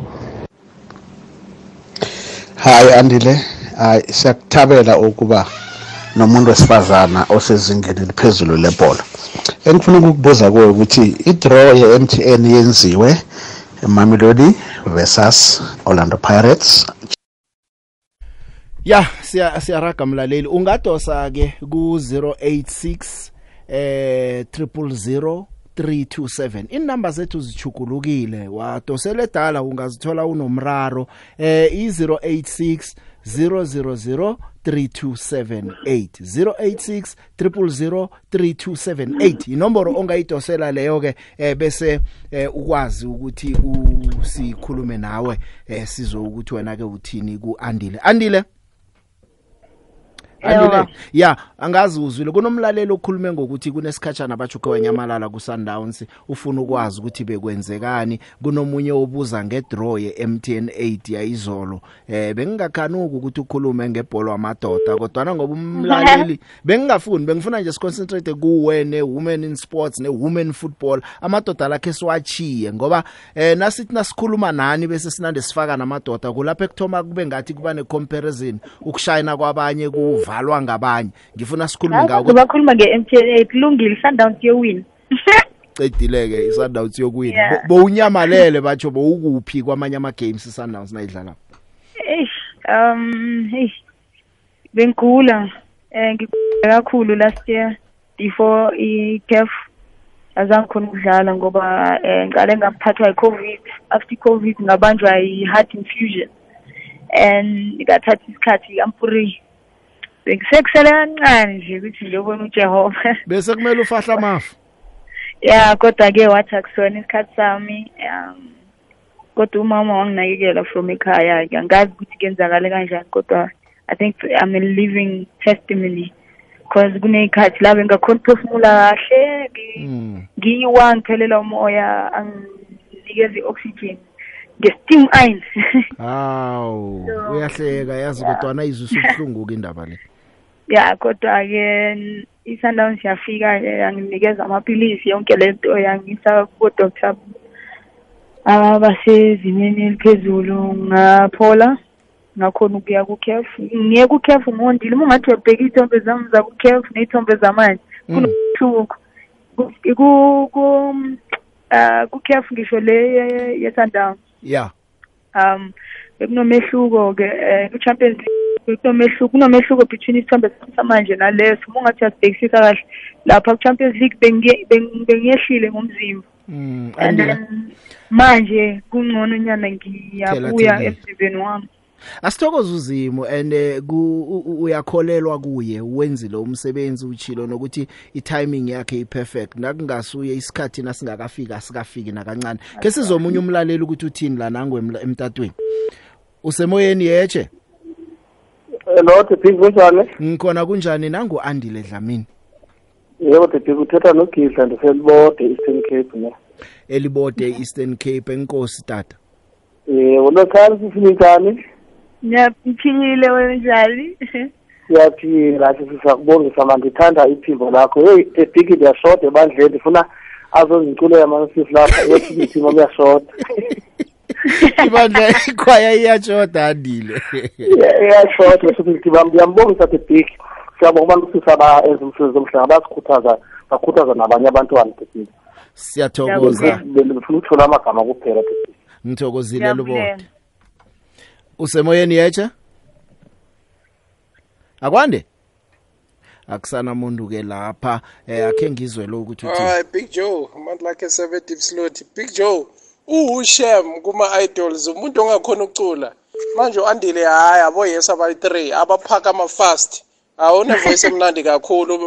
Hayi andile. Hayi siyakuthabela ukuba nomuntu wesifazana osezingeni eliphezulu lebhola. Engifuna ukukubuza kuwe ukuthi i-draw ye-mtn yenziwe mamelodi versus orlando pirates? Ya siya siyaraga mlaleli. Ungadosa ke ku 086 eh 000 327 inamba zethu zichugulukile wadosela edala ungazithola unomraro eh i086 000 3278 086 000 3278 inomboro ongayidosela leyo ke eh bese eh, ukwazi ukuthi usikhulume nawe eh sizo ukuthi wena ke uthini ku Andile? Andile Andile ya angazi uzwile kunomlaleli okhulume ngokuthi kunesikhatshana bajuke wanyamalala ku Sundowns ufuna ukwazi ukuthi bekwenzekani. Kunomunye obuza ngedraw ye MTN 8 yayizolo. Eh bengingakhanuki ukuthi ukhulume ngebhola wamadoda kodwa ngoba umlaleli bengingafuni bengifuna nje siconcentrate kuwe ne women in sports ne women football. Amadoda lakhe siwachiye ngoba eh nasithi nasikhuluma nani bese sinande sifaka namadoda kulapha ekuthoma kube ngathi kuba ne comparison ukushayina kwabanye kuva. Valwa ngabanye. Ngifuna sikhulume ngawo bakhuluma nge-MTN kulungile Sundowns yowina cedileke iSundowns yokuwina bowunyamalele batsho bowukuphi kwamanye ama games iSundowns nayidlala eish um hey bengigula eh ngigula kakhulu last year before i-CAF azange khona ukudlala ngoba eh ngale ngaphathwa i-COVID after i-COVID ngabanjwa i-heart infusion and ngathatha isikhathi I'm free bekusekusele kancane nje ukuthi ngiyobona uJehova. Bese kumele ufahla amafu. Ya kodwa ke wathi akusona isikhathi sami um kodwa umama wanginakekela from ekhaya ke angazi ukuthi kenzakale kanjani kodwa i think i'm a living testimony because kuneyikhathi la bengakhona ukuphefumula kahle ngiyi-one ngiphelela umoya anginikeza i-oxygen nge-steam iron. Hawu uyahleka yazi kodwa ayizwe usubuhlungu ke indaba le. Ya kodwa ke i-Sundowns yafika yanginikeza amaphilisi yonke lento yangisa ku doctor abasezimeni eliphezulu ngaphola ngakhona ukuya ku CAF ngiye ku CAF ngondile uma ngathi uyabheka ithombe zami za ku CAF neyithombe zamanje kunohluko ku ku uh ku CAF ngisho le ye Sundowns yeah um bekunomehluko ke ku Champions League kunomehluko kunomehluko between isithombe samanje naleso. Uma ungathi uyasibhekisisa kahle lapha ku Champions League bengiyehlile ngomzimba. And then manje kungcono nyana ngiyabuya emzimbeni wami. Asithokoza uzimo and uyakholelwa kuye wenzile umsebenzi uchilo nokuthi itiming yakhe iperfect. Nakungasuye isikhathi nasingakafika asikafiki nakancane. Ke sizomunye umlaleli ukuthi uthini la nangwe emtatweni? Usemoyeni yeche Hello Tepik kunjani? Ngikhona kunjani nangu Andile Dlamini? Yebo Tepik uthetha noGidla ndiselibode Eastern Cape ne. Elibode Eastern Cape enkosi tata. Yebo lokhali sifinitani? Ngiyaphilile wenjani? Siyaphila sisakubongisa manje ngithanda iphimbo lakho. Hey Tepik ndiyashoda ebandleni ndifuna azoziculela amasisi lapha yothi iphimbo liyashoda. ibandla ikhwaya iyatshoda andile. Iyashoda futhi ngiyambongisa the big siyabonga abantu sisa ba enza umsebenzi omhlanga basikhuthaza bakhuthaza nabanye abantwana big siyathokoza. Befuna ukuthola amagama kuphela big ngithokozile lubode usemoyeni yecha akwande? Akusana muntu ke lapha eh akhe ngizwe lo ukuthi uthi Big Joe amandla akhe 7 deep slot Big Joe. uHushem kuma idols umuntu ongakhona ukucula. Manje uandile hayi abo yes abayi 3 abaphaka ama fast awune voice emnandi kakhulu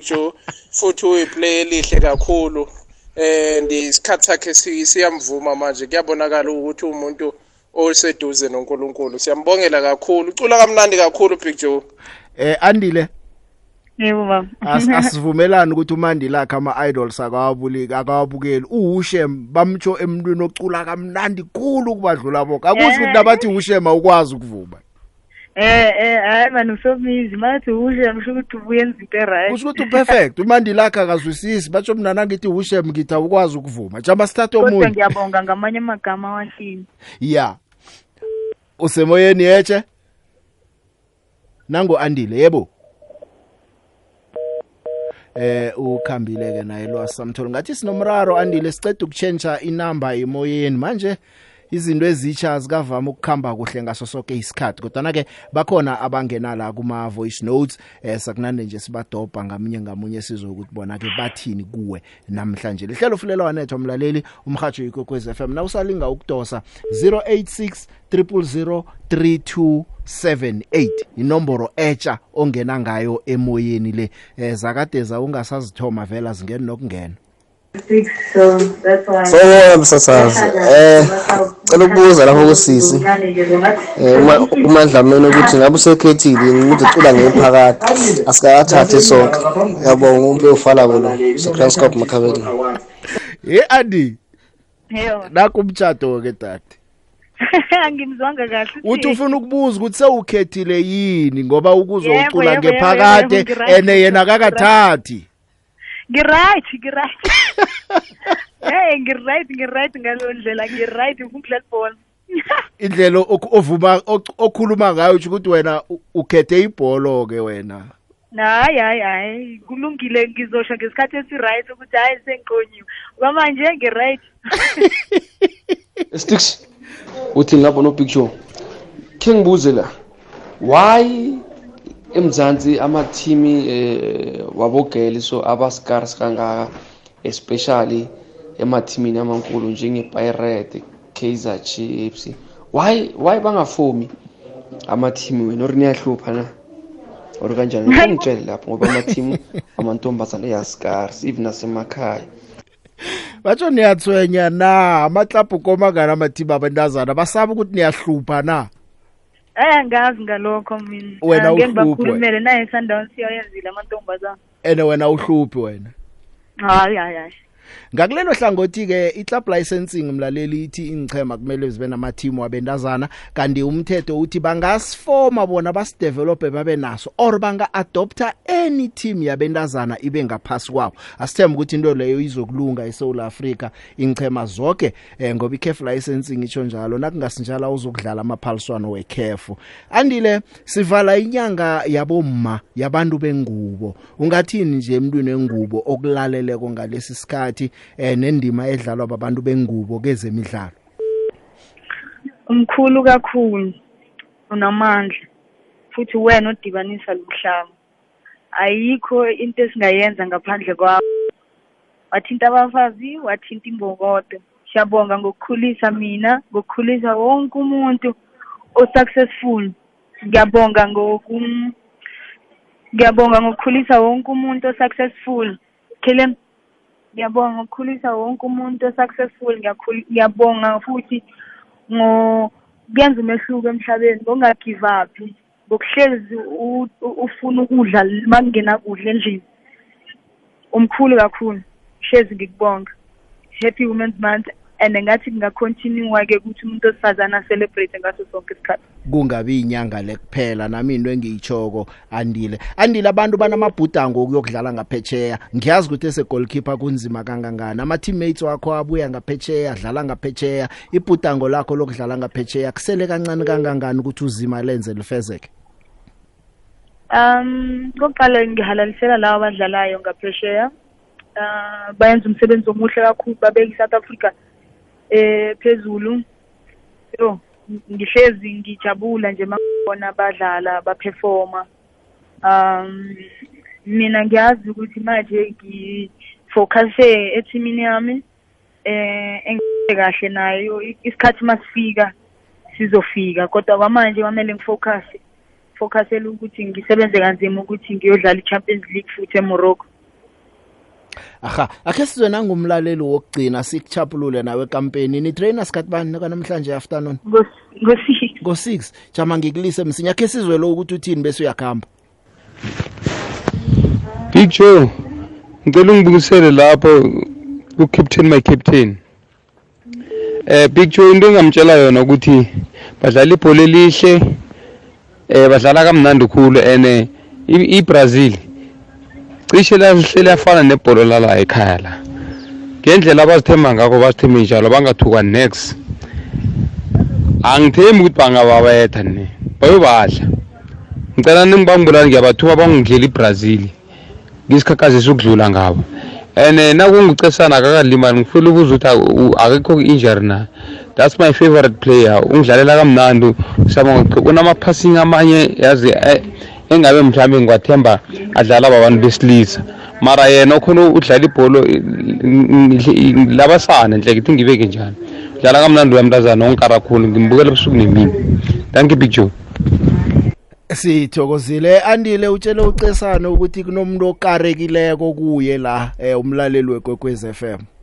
Joe futhi uyiplay elihle kakhulu. Eh ndisikhathi sakhe siyamvuma manje. Kuyabonakala ukuthi umuntu oseduze noNkulunkulu. Siyambongela kakhulu. Ucula kamnandi kakhulu Joe. Eh andile Yebo. As asivumelani ukuthi uMandila akhe ama idols akawabuliki akawabukeli. uHushem bamtsho emntwini ocula kamnandi kukhulu kubadlula bonke akusho ukuthi nabathi uHushem awukwazi ukuvuma Eh eh hayi man usomizi. Mathi ushe ngisho ukuthi ubuyenza into right. kusho ukuthi uperfect. Umandilakhe akazwisisi. Batsho mina nangithi ushem ngithi awukwazi ukuvuma sithathe Kodwa omunye. ngiyabonga ngamanye amagama wahlini. ya. Usemoyeni yeche nango andile yebo? Eh ukhambile ke naye lo samthola ngathi sinomraro andile siceda ukuchange inamba emoyeni. Manje izinto ezitsha zikavama ukukhamba kuhle ngaso sonke isikhathi. Kodwa ke bakhona abangena la kuma voice notes eh sakunande nje sibadobha ngamunye ngamunye sizokuthi bona ke bathini kuwe namhlanje. Lihlelo fulela wanetho umlaleli umhajo ikokwez FM na usalinga ukudosa 086 000 3278 inomboro etsha ongena ngayo emoyeni le. Eh zakadeza ungasazithoma vela zingena nokungena. So that's why Sawubona msasazi. Eh cela ukubuza lapho kusisi. Eh uma umandlameni ukuthi ngabe usekhethile yini ukuthi ucula ngephakathi asikathathe sonke. Yabonga umuntu ofala bona. Secranscop makhabeni. hey andi Yebo. nakumtshato ke tati Angimzwanga kahle. uthi ufuna ukubuza ukuthi sewukhethile yini ngoba yebo, ngephakade ene yena kakathathi Ngiright, ngiright. Hey, ngiright, ngiright ngalo ndlela, ngiright ukudlala ibhola. indlela ovuma ok- okhuluma ngayo uthi ukuthi wena ukhethe ibholo ke wena Hayi hayi hayi kulungile ngizosho ngesikhathi esiright ukuthi hayi sengiqonyiwe. Kwamanje ngiright. Sticks uthi ngapha no picture ke ngibuze la why emzansi amathimi eh wabogeli so abascars kangaka especially emathimini amankulu njenge Pirate Kaizer Chiefs. Why why bangafomi amathimi wena? Or niyahlupha na? Or kanjani? Ngitshele lapho ngoba amathimi amantombazane eyascars even nasemakhaya. Batsho niyathwenya na? Amaklabhu komangana amathimba abantazana basaba ukuthi niyahlupha na? Eh ngazi ngalokho mina. Wena Ah, ngeke uhluphe. bakhulumele naye Sundowns siyayenzile amantombazana. ene wena uhluphi wena Hayi hayi hayi. Ngakulelo hlangothi ke iclub licensing mlaleli ithi ingchema kumele zibe namathimu wabentazana kanti umthetho uthi bangasifoma bona basidevelope babe naso or banga adopta any team yabentazana ibe ngaphasi kwawo. Asithemba ukuthi into leyo izokulunga eSouth Africa ingchema zonke eh, ngoba iCAF licensing itsho njalo nakungasinjala uzokudlala amaphaliswano weCAF andile sivala inyanga yabomma yabantu bengubo. Ungathini nje emntwini wengubo okulaleleko ngalesi sikhathi? Eh nendima edlalwa babantu bengubo kezemidlalo Umkhulu kakhulu. Unamandla. Futhi wena odibanisa lomhlaba. Ayikho into esingayenza ngaphandle kwakho. Wathinta abafazi, wathinta imbokodo. Siyabonga ngokukhulisa mina, ngokukhulisa wonke umuntu osuccessful. Ngiyabonga ngoku Ngiyabonga ngokukhulisa wonke umuntu osuccessful. Khelen ngiyabonga ngokukhulisa wonke umuntu osuccessful ngiyabonga futhi ngo kuyenza umehluko emhlabeni ngokungagive up. Ngokuhlezi ufuna ukudla makungena kudla endlini. Umkhulu kakhulu hlezi ngikubonga. Happy women's month. And ngathi kungacontinue ke ukuthi umuntu osifazana celebrate ngaso sonke isikhathi. Kungabi inyanga lekuphela nami into engiyitshoko andile. Andile abantu banamabhudango okuyokudlala ngaphetsheya. Ngiyazi ukuthi ese goalkeeper kunzima kangangani. Ama teammates wakho abuya ngaphetsheya adlala ngaphetsheya. Ibhudango lakho lokudlala ngaphetsheya kusele kancane kangangani ukuthi uzima lenze lifezeke? Um kokuqala ngihalalisela labo abadlalayo ngaphesheya. Uh bayenza umsebenzi omuhle kakhulu babeka iSouth Africa eh phezulu. Yo ngihlezi ngijabula nje makubona badlala baperforma. Um mina ngiyazi ukuthi manje ngifocuse etimini yami eh engike kahle nayo isikhathi masifika sizofika kodwa kwamanje kwamele ngifocus focusela ukuthi ngisebenze kanzima ukuthi ngiyodlala iChampions League futhi eMorocco. Aha akhe sizwe nangumlaleli wokugcina sikuchapulule nawe campaign ni trainer sikhathi bani kanamhlanje afternoon? Ngo 6 ngo 6 jama ngikulise msinya. Khe sizwe lo ukuthi uthini bese uyakhamba? Big Joe ngicela ungibukisele lapho ku captain my captain. Eh Big Joe into engamtshela yona ukuthi badlala ibhola elihle eh badlala kamnandi khulu ene iBrazil cishe lafana nebholo lala ekhaya la. Ngendlela abazithemba ngakho bazithembe njalo bangathuka next. Angithembi ukuthi bangababetha ne bayobadla. Ngicela ningibambulani ngiyabathuka bangidlela iBrazil. Ngisikhakhazisa ukudlula ngabo. And nakungucesana akakalimali ngifuna ukuza ukuthi akekho injury na? That's my favorite player. Ungidlalela kamnandi. Kunama-passing amanye yazi engabe mhlawumbe ngiwathemba adlala babantu besilisa. Mara yena okhona udlala ibholo labasana nhle ngithi ngibeke njani? Dlala kamnandi uyamntazana ongikarakhulu ngimbukela busuku nemini. Thank you big joe. Sithokozile. Andile utshele ucesana ukuthi kunomuntu okarekileko kuye la eh, umlaleli wekwekwez FM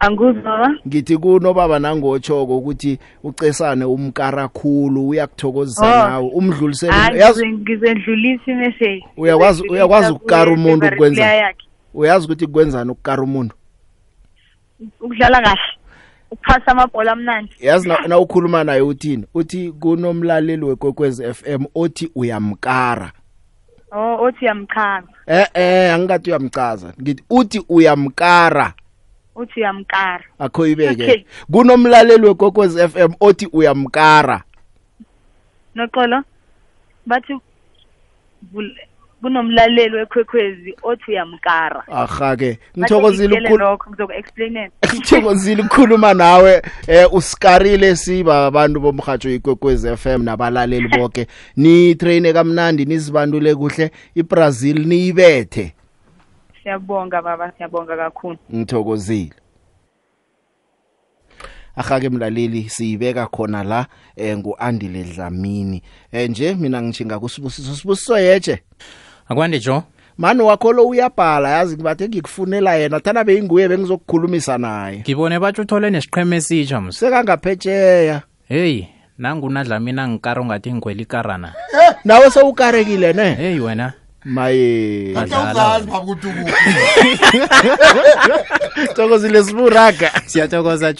anguzwa? Ngithi kuno baba nangotshoko ukuthi ucesane umkara khulu uyakuthokozisa Oh. nawe umdlulisele Ah, uyazi ngize- ngizendlulisa imessage. Uyakwazi uyakwazi ukukara umuntu favorite ukwenza player yakhe. uyazi ukuthi kwenzani ukukara umuntu? Ukudlala kahle ukuphasa amabhola amnandi. Yazi na na ukhuluma naye uthini? Uthi kunomlaleli wekwekwez FM othi uyamkara. Oh othi uyamchaza eh eh angikathi uyamcaza ngithi uthi uyamkara. Uthi uyamkara. Akho ibeke. Okay. kunomlaleli wekwekwez FM othi uyamkara. Noxolo bathi vul- kunomlaleli wekwekwezi othi uyamkara. Ahake ngithokozile Bathi ngitshele ukukhuluma lokho ngizoku-explainela ngithokozile ukukhuluma nawe eh usikarile siba abantu bomhajo ikwekwez FM nabalaleli bonke ni train kamnandi nizibandule kuhle iBrazil niyibethe. Siyabonga baba siyabonga kakhulu. Ngithokozile. Ahake mlaleli siyibeka khona la eh nguandile Dlamini eh nje mina ngichinga kusibusiso sibusiso yeje akwande jo mani wakho lo uyabhala yazi ngibathe ngikufunela yena thana beyinguye bengizokukhulumisa naye. Ngibone batsho uthole nesiqheme esitsha mse sekangaphetsheya heyi nangunadlamina ngikara ungathi ngikhwela ikarana. Nawe sewukarekile ne? Heyi wena. Maye. Badlala thokozile siburaga. Siyathokoza